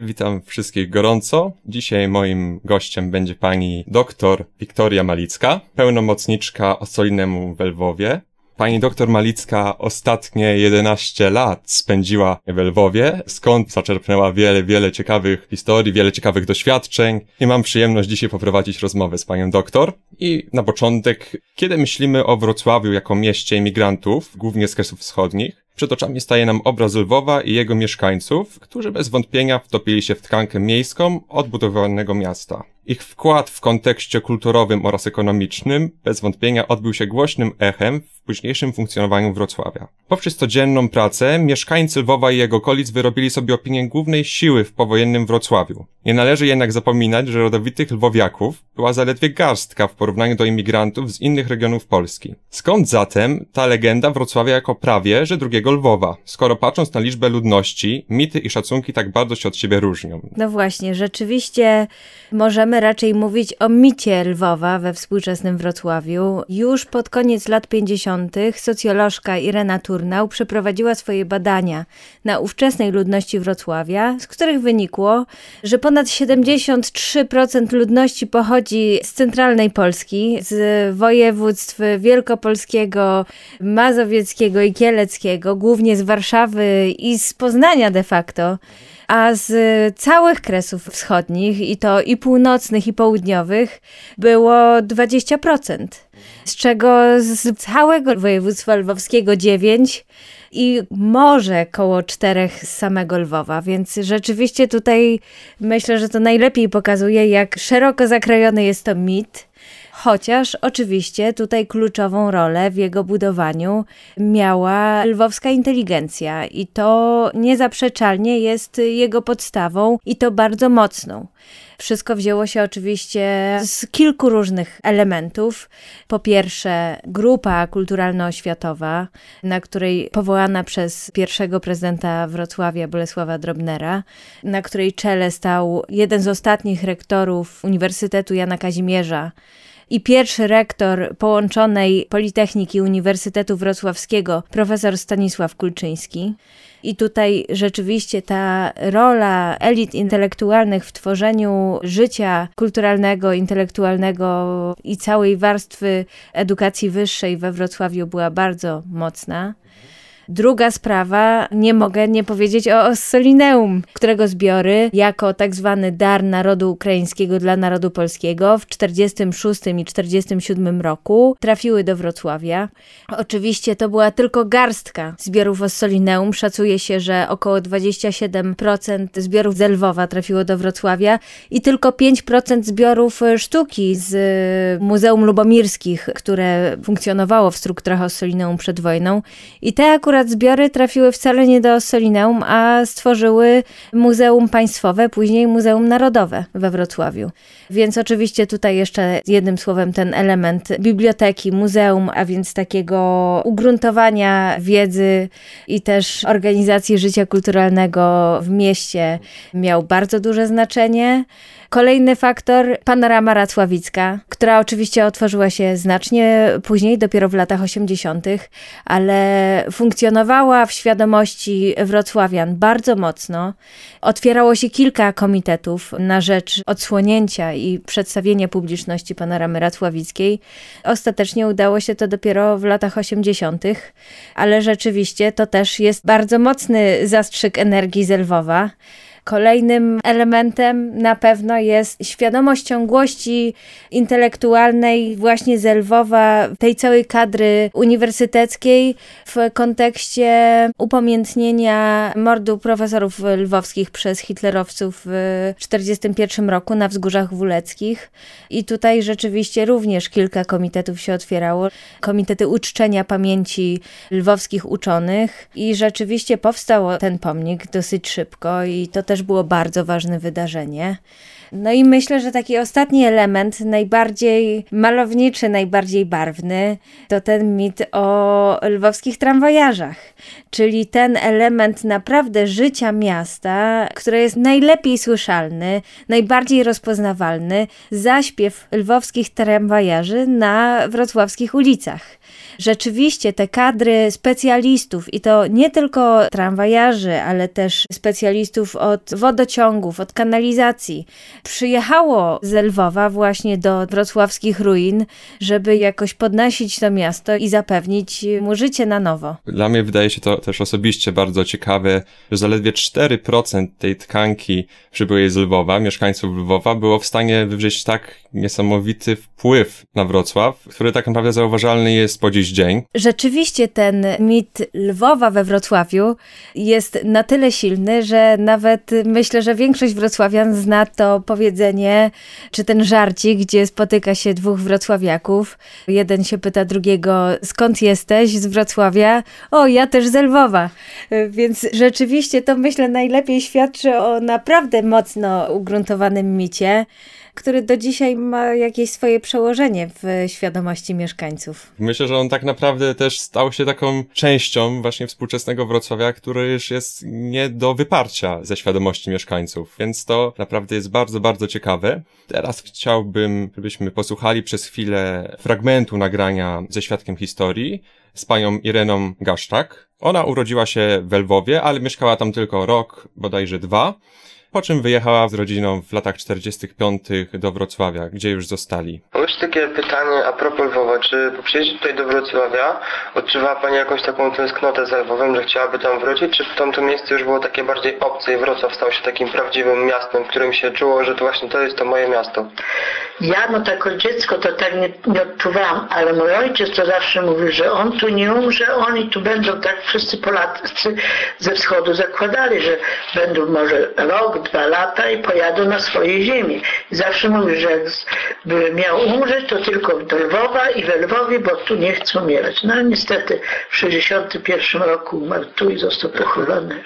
Witam wszystkich gorąco. Dzisiaj moim gościem będzie pani doktor Wiktoria Malicka, pełnomocniczka Ostolinemu w Lwowie. Pani doktor Malicka ostatnie 11 lat spędziła w Lwowie, skąd zaczerpnęła wiele, wiele ciekawych historii, wiele ciekawych doświadczeń. I mam przyjemność dzisiaj poprowadzić rozmowę z panią doktor. I na początek, kiedy myślimy o Wrocławiu jako mieście imigrantów, głównie z kresów wschodnich, przed oczami staje nam obraz Lwowa i jego mieszkańców, którzy bez wątpienia wtopili się w tkankę miejską odbudowanego miasta. Ich wkład w kontekście kulturowym oraz ekonomicznym bez wątpienia odbył się głośnym echem w późniejszym funkcjonowaniu Wrocławia. Poprzez codzienną pracę mieszkańcy Lwowa i jego okolic wyrobili sobie opinię głównej siły w powojennym Wrocławiu. Nie należy jednak zapominać, że rodowitych lwowiaków była zaledwie garstka w porównaniu do imigrantów z innych regionów Polski. Skąd zatem ta legenda Wrocławia jako prawie, że drugiego Lwowa, skoro patrząc na liczbę ludności, mity i szacunki tak bardzo się od siebie różnią? No właśnie, rzeczywiście możemy raczej mówić o micie Lwowa we współczesnym Wrocławiu. Już pod koniec lat 50. socjolożka Irena Turnał przeprowadziła swoje badania na ówczesnej ludności Wrocławia, z których wynikło, że ponad 73% ludności pochodzi z centralnej Polski, z województw wielkopolskiego, mazowieckiego i kieleckiego, głównie z Warszawy i z Poznania de facto a z całych kresów wschodnich, i to i północnych, i południowych, było 20%, z czego z całego województwa lwowskiego 9% i może koło czterech z samego Lwowa, więc rzeczywiście tutaj myślę, że to najlepiej pokazuje, jak szeroko zakrojony jest to mit. Chociaż oczywiście tutaj kluczową rolę w jego budowaniu miała lwowska inteligencja i to niezaprzeczalnie jest jego podstawą i to bardzo mocną. Wszystko wzięło się oczywiście z kilku różnych elementów. Po pierwsze, grupa kulturalno-oświatowa, na której powołana przez pierwszego prezydenta Wrocławia Bolesława Drobnera, na której czele stał jeden z ostatnich rektorów Uniwersytetu Jana Kazimierza, i pierwszy rektor połączonej Politechniki Uniwersytetu Wrocławskiego, profesor Stanisław Kulczyński. I tutaj rzeczywiście ta rola elit intelektualnych w tworzeniu życia kulturalnego, intelektualnego i całej warstwy edukacji wyższej we Wrocławiu była bardzo mocna. Druga sprawa, nie mogę nie powiedzieć o Ossolineum, którego zbiory jako tak zwany dar narodu ukraińskiego dla narodu polskiego w 46 i 47 roku trafiły do Wrocławia. Oczywiście to była tylko garstka zbiorów Ossolineum. Szacuje się, że około 27% zbiorów z Lwowa trafiło do Wrocławia i tylko 5% zbiorów sztuki z Muzeum Lubomirskich, które funkcjonowało w strukturach Ossolineum przed wojną. I te akurat akurat zbiory trafiły wcale nie do Solineum, a stworzyły Muzeum Państwowe, później Muzeum Narodowe we Wrocławiu. Więc oczywiście tutaj jeszcze jednym słowem ten element biblioteki, muzeum, a więc takiego ugruntowania wiedzy i też organizacji życia kulturalnego w mieście miał bardzo duże znaczenie. Kolejny faktor, panorama racławicka, która oczywiście otworzyła się znacznie później, dopiero w latach 80., ale funkcjonowała w świadomości wrocławian bardzo mocno. Otwierało się kilka komitetów na rzecz odsłonięcia i przedstawienia publiczności panoramy racławickiej. Ostatecznie udało się to dopiero w latach 80., ale rzeczywiście to też jest bardzo mocny zastrzyk energii z Lwowa. Kolejnym elementem na pewno jest świadomość ciągłości intelektualnej właśnie z Lwowa, tej całej kadry uniwersyteckiej w kontekście upamiętnienia mordu profesorów lwowskich przez hitlerowców w 1941 roku na wzgórzach wuleckich. I tutaj rzeczywiście również kilka komitetów się otwierało. Komitety uczczenia pamięci lwowskich uczonych i rzeczywiście powstał ten pomnik dosyć szybko i to też też było bardzo ważne wydarzenie. No i myślę, że taki ostatni element, najbardziej malowniczy, najbardziej barwny, to ten mit o lwowskich tramwajarzach, czyli ten element naprawdę życia miasta, który jest najlepiej słyszalny, najbardziej rozpoznawalny, zaśpiew lwowskich tramwajarzy na wrocławskich ulicach. Rzeczywiście te kadry specjalistów i to nie tylko tramwajarzy, ale też specjalistów od wodociągów, od kanalizacji, przyjechało z Lwowa właśnie do wrocławskich ruin, żeby jakoś podnosić to miasto i zapewnić mu życie na nowo. Dla mnie wydaje się to też osobiście bardzo ciekawe, że zaledwie 4% tej tkanki przybyłej z Lwowa, mieszkańców Lwowa, było w stanie wywrzeć tak niesamowity wpływ na Wrocław, który tak naprawdę zauważalny jest po dziś dzień. Rzeczywiście ten mit Lwowa we Wrocławiu jest na tyle silny, że nawet myślę, że większość wrocławian zna to powiedzenie, czy ten żarcik, gdzie spotyka się dwóch wrocławiaków. Jeden się pyta drugiego, skąd jesteś? Z Wrocławia. O, ja też z Lwowa. Więc rzeczywiście to myślę najlepiej świadczy o naprawdę mocno ugruntowanym micie który do dzisiaj ma jakieś swoje przełożenie w świadomości mieszkańców. Myślę, że on tak naprawdę też stał się taką częścią właśnie współczesnego Wrocławia, który już jest nie do wyparcia ze świadomości mieszkańców, więc to naprawdę jest bardzo, bardzo ciekawe. Teraz chciałbym, żebyśmy posłuchali przez chwilę fragmentu nagrania ze świadkiem historii z panią Ireną Gaszczak. Ona urodziła się w Lwowie, ale mieszkała tam tylko rok, bodajże dwa po czym wyjechała z rodziną w latach 45. do Wrocławia, gdzie już zostali. Mam jeszcze takie pytanie a propos Lwowa. Czy po przyjeździe tutaj do Wrocławia odczuwała Pani jakąś taką tęsknotę za Lwowem, że chciałaby tam wrócić? Czy tamto miejsce już było takie bardziej obce i Wrocław stał się takim prawdziwym miastem, w którym się czuło, że to właśnie to jest to moje miasto? Ja, no tak od dziecko to tak nie, nie odczuwałam, ale mój ojciec to zawsze mówił, że on tu nie umrze, oni tu będą, tak wszyscy Polacy ze wschodu zakładali, że będą może rok, dwa lata i pojadą na swoje ziemię. Zawsze mówił, że jakby miał umrzeć, to tylko do Lwowa i we Lwowie, bo tu nie chcą umierać. No niestety w 61 roku umarł tu i został pochowany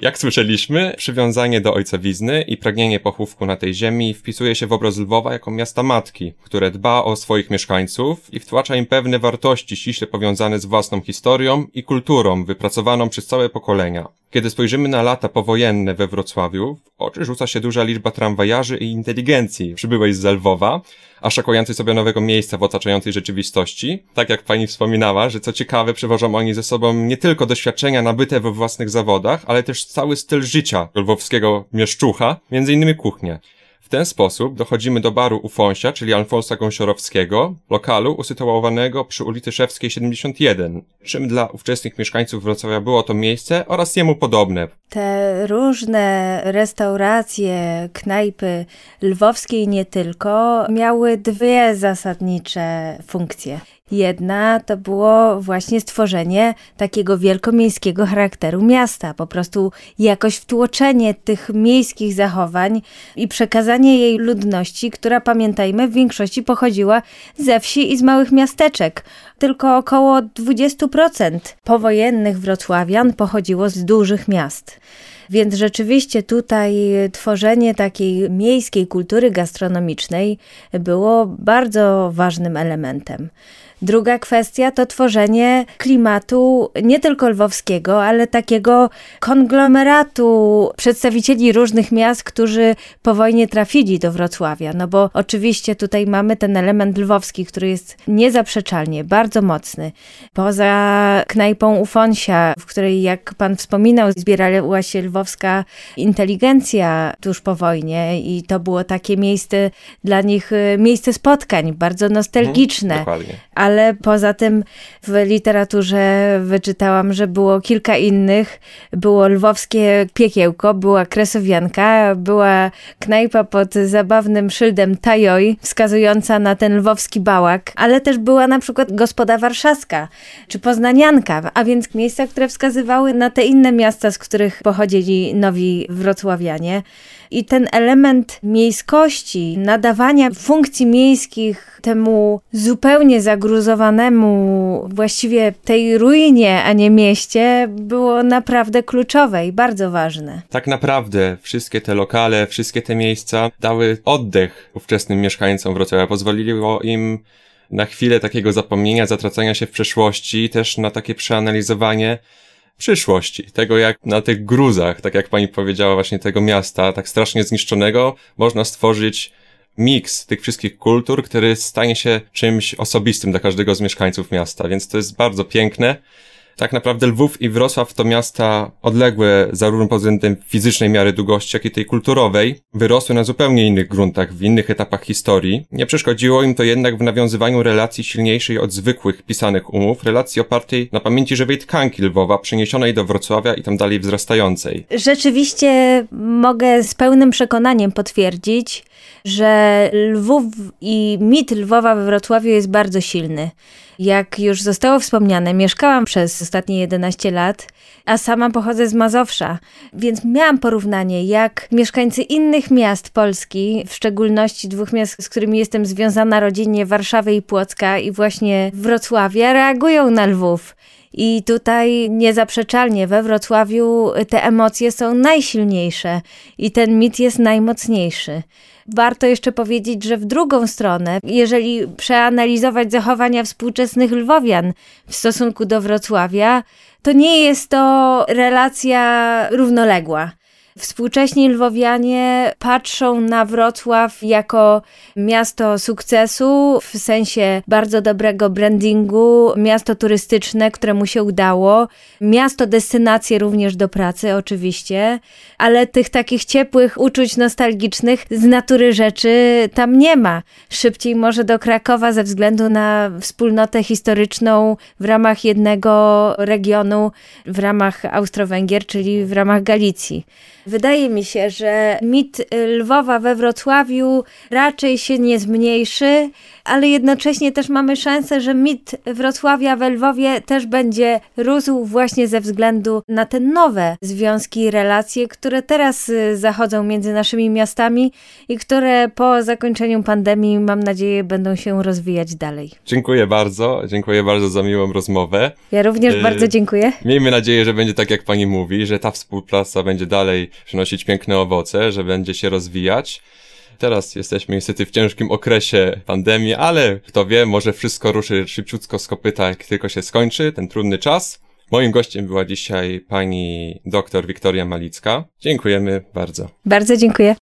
jak słyszeliśmy, przywiązanie do ojcowizny i pragnienie pochówku na tej ziemi wpisuje się w obraz Lwowa jako miasta matki, które dba o swoich mieszkańców i wtłacza im pewne wartości ściśle powiązane z własną historią i kulturą wypracowaną przez całe pokolenia. Kiedy spojrzymy na lata powojenne we Wrocławiu, w oczy rzuca się duża liczba tramwajarzy i inteligencji przybyłej z Lwowa, a szakującej sobie nowego miejsca w otaczającej rzeczywistości. Tak jak pani wspominała, że co ciekawe, przywożą oni ze sobą nie tylko doświadczenia nabyte we własnych zawodach, ale też cały styl życia lwowskiego mieszczucha, między innymi kuchnię. W ten sposób dochodzimy do baru Ufonsia, czyli Alfonsa Gąsiorowskiego, lokalu usytuowanego przy ulicy Szewskiej 71, czym dla ówczesnych mieszkańców Wrocławia było to miejsce oraz jemu podobne. Te różne restauracje, knajpy lwowskie i nie tylko miały dwie zasadnicze funkcje. Jedna to było właśnie stworzenie takiego wielkomiejskiego charakteru miasta, po prostu jakoś wtłoczenie tych miejskich zachowań i przekazanie jej ludności, która pamiętajmy w większości pochodziła ze wsi i z małych miasteczek. Tylko około 20% powojennych wrocławian pochodziło z dużych miast. Więc rzeczywiście tutaj tworzenie takiej miejskiej kultury gastronomicznej było bardzo ważnym elementem. Druga kwestia to tworzenie klimatu nie tylko lwowskiego, ale takiego konglomeratu przedstawicieli różnych miast, którzy po wojnie trafili do Wrocławia. No bo oczywiście tutaj mamy ten element lwowski, który jest niezaprzeczalnie bardzo mocny. Poza knajpą Ufonsia, w której, jak pan wspominał, zbierała się lwowska inteligencja tuż po wojnie i to było takie miejsce dla nich, y, miejsce spotkań, bardzo nostalgiczne. Mhm, dokładnie ale poza tym w literaturze wyczytałam, że było kilka innych. Było lwowskie piekiełko, była kresowianka, była knajpa pod zabawnym szyldem Tajoj, wskazująca na ten lwowski bałak, ale też była na przykład gospoda warszawska, czy poznanianka, a więc miejsca, które wskazywały na te inne miasta, z których pochodzili nowi wrocławianie. I ten element miejskości, nadawania funkcji miejskich temu zupełnie zagruzowanemu, właściwie tej ruinie, a nie mieście, było naprawdę kluczowe i bardzo ważne. Tak naprawdę wszystkie te lokale, wszystkie te miejsca dały oddech ówczesnym mieszkańcom Wrocławia, pozwoliło im na chwilę takiego zapomnienia, zatracania się w przeszłości, też na takie przeanalizowanie przyszłości, tego jak na tych gruzach, tak jak pani powiedziała właśnie tego miasta, tak strasznie zniszczonego, można stworzyć miks tych wszystkich kultur, który stanie się czymś osobistym dla każdego z mieszkańców miasta, więc to jest bardzo piękne. Tak naprawdę Lwów i Wrocław to miasta odległe zarówno pod względem fizycznej miary długości, jak i tej kulturowej, wyrosły na zupełnie innych gruntach, w innych etapach historii. Nie przeszkodziło im to jednak w nawiązywaniu relacji silniejszej od zwykłych pisanych umów, relacji opartej na pamięci żywej tkanki Lwowa, przeniesionej do Wrocławia i tam dalej wzrastającej. Rzeczywiście mogę z pełnym przekonaniem potwierdzić, że Lwów i mit Lwowa we Wrocławiu jest bardzo silny. Jak już zostało wspomniane, mieszkałam przez ostatnie 11 lat, a sama pochodzę z Mazowsza, więc miałam porównanie, jak mieszkańcy innych miast Polski, w szczególności dwóch miast, z którymi jestem związana rodzinnie, Warszawy i Płocka i właśnie Wrocławia, reagują na Lwów. I tutaj niezaprzeczalnie we Wrocławiu te emocje są najsilniejsze i ten mit jest najmocniejszy. Warto jeszcze powiedzieć, że w drugą stronę, jeżeli przeanalizować zachowania współczesnych Lwowian w stosunku do Wrocławia, to nie jest to relacja równoległa. Współcześni lwowianie patrzą na Wrocław jako miasto sukcesu, w sensie bardzo dobrego brandingu, miasto turystyczne, któremu się udało, miasto destynację również do pracy oczywiście, ale tych takich ciepłych uczuć nostalgicznych z natury rzeczy tam nie ma. Szybciej może do Krakowa ze względu na wspólnotę historyczną w ramach jednego regionu, w ramach Austro-Węgier, czyli w ramach Galicji. Wydaje mi się, że mit Lwowa we Wrocławiu raczej się nie zmniejszy, ale jednocześnie też mamy szansę, że mit Wrocławia we Lwowie też będzie rósł właśnie ze względu na te nowe związki i relacje, które teraz y, zachodzą między naszymi miastami i które po zakończeniu pandemii, mam nadzieję, będą się rozwijać dalej. Dziękuję bardzo, dziękuję bardzo za miłą rozmowę. Ja również y bardzo dziękuję. Miejmy nadzieję, że będzie tak, jak pani mówi, że ta współpraca będzie dalej przynosić piękne owoce, że będzie się rozwijać. Teraz jesteśmy niestety w ciężkim okresie pandemii, ale kto wie, może wszystko ruszy szybciutko z kopyta, jak tylko się skończy ten trudny czas. Moim gościem była dzisiaj pani dr Wiktoria Malicka. Dziękujemy bardzo. Bardzo dziękuję.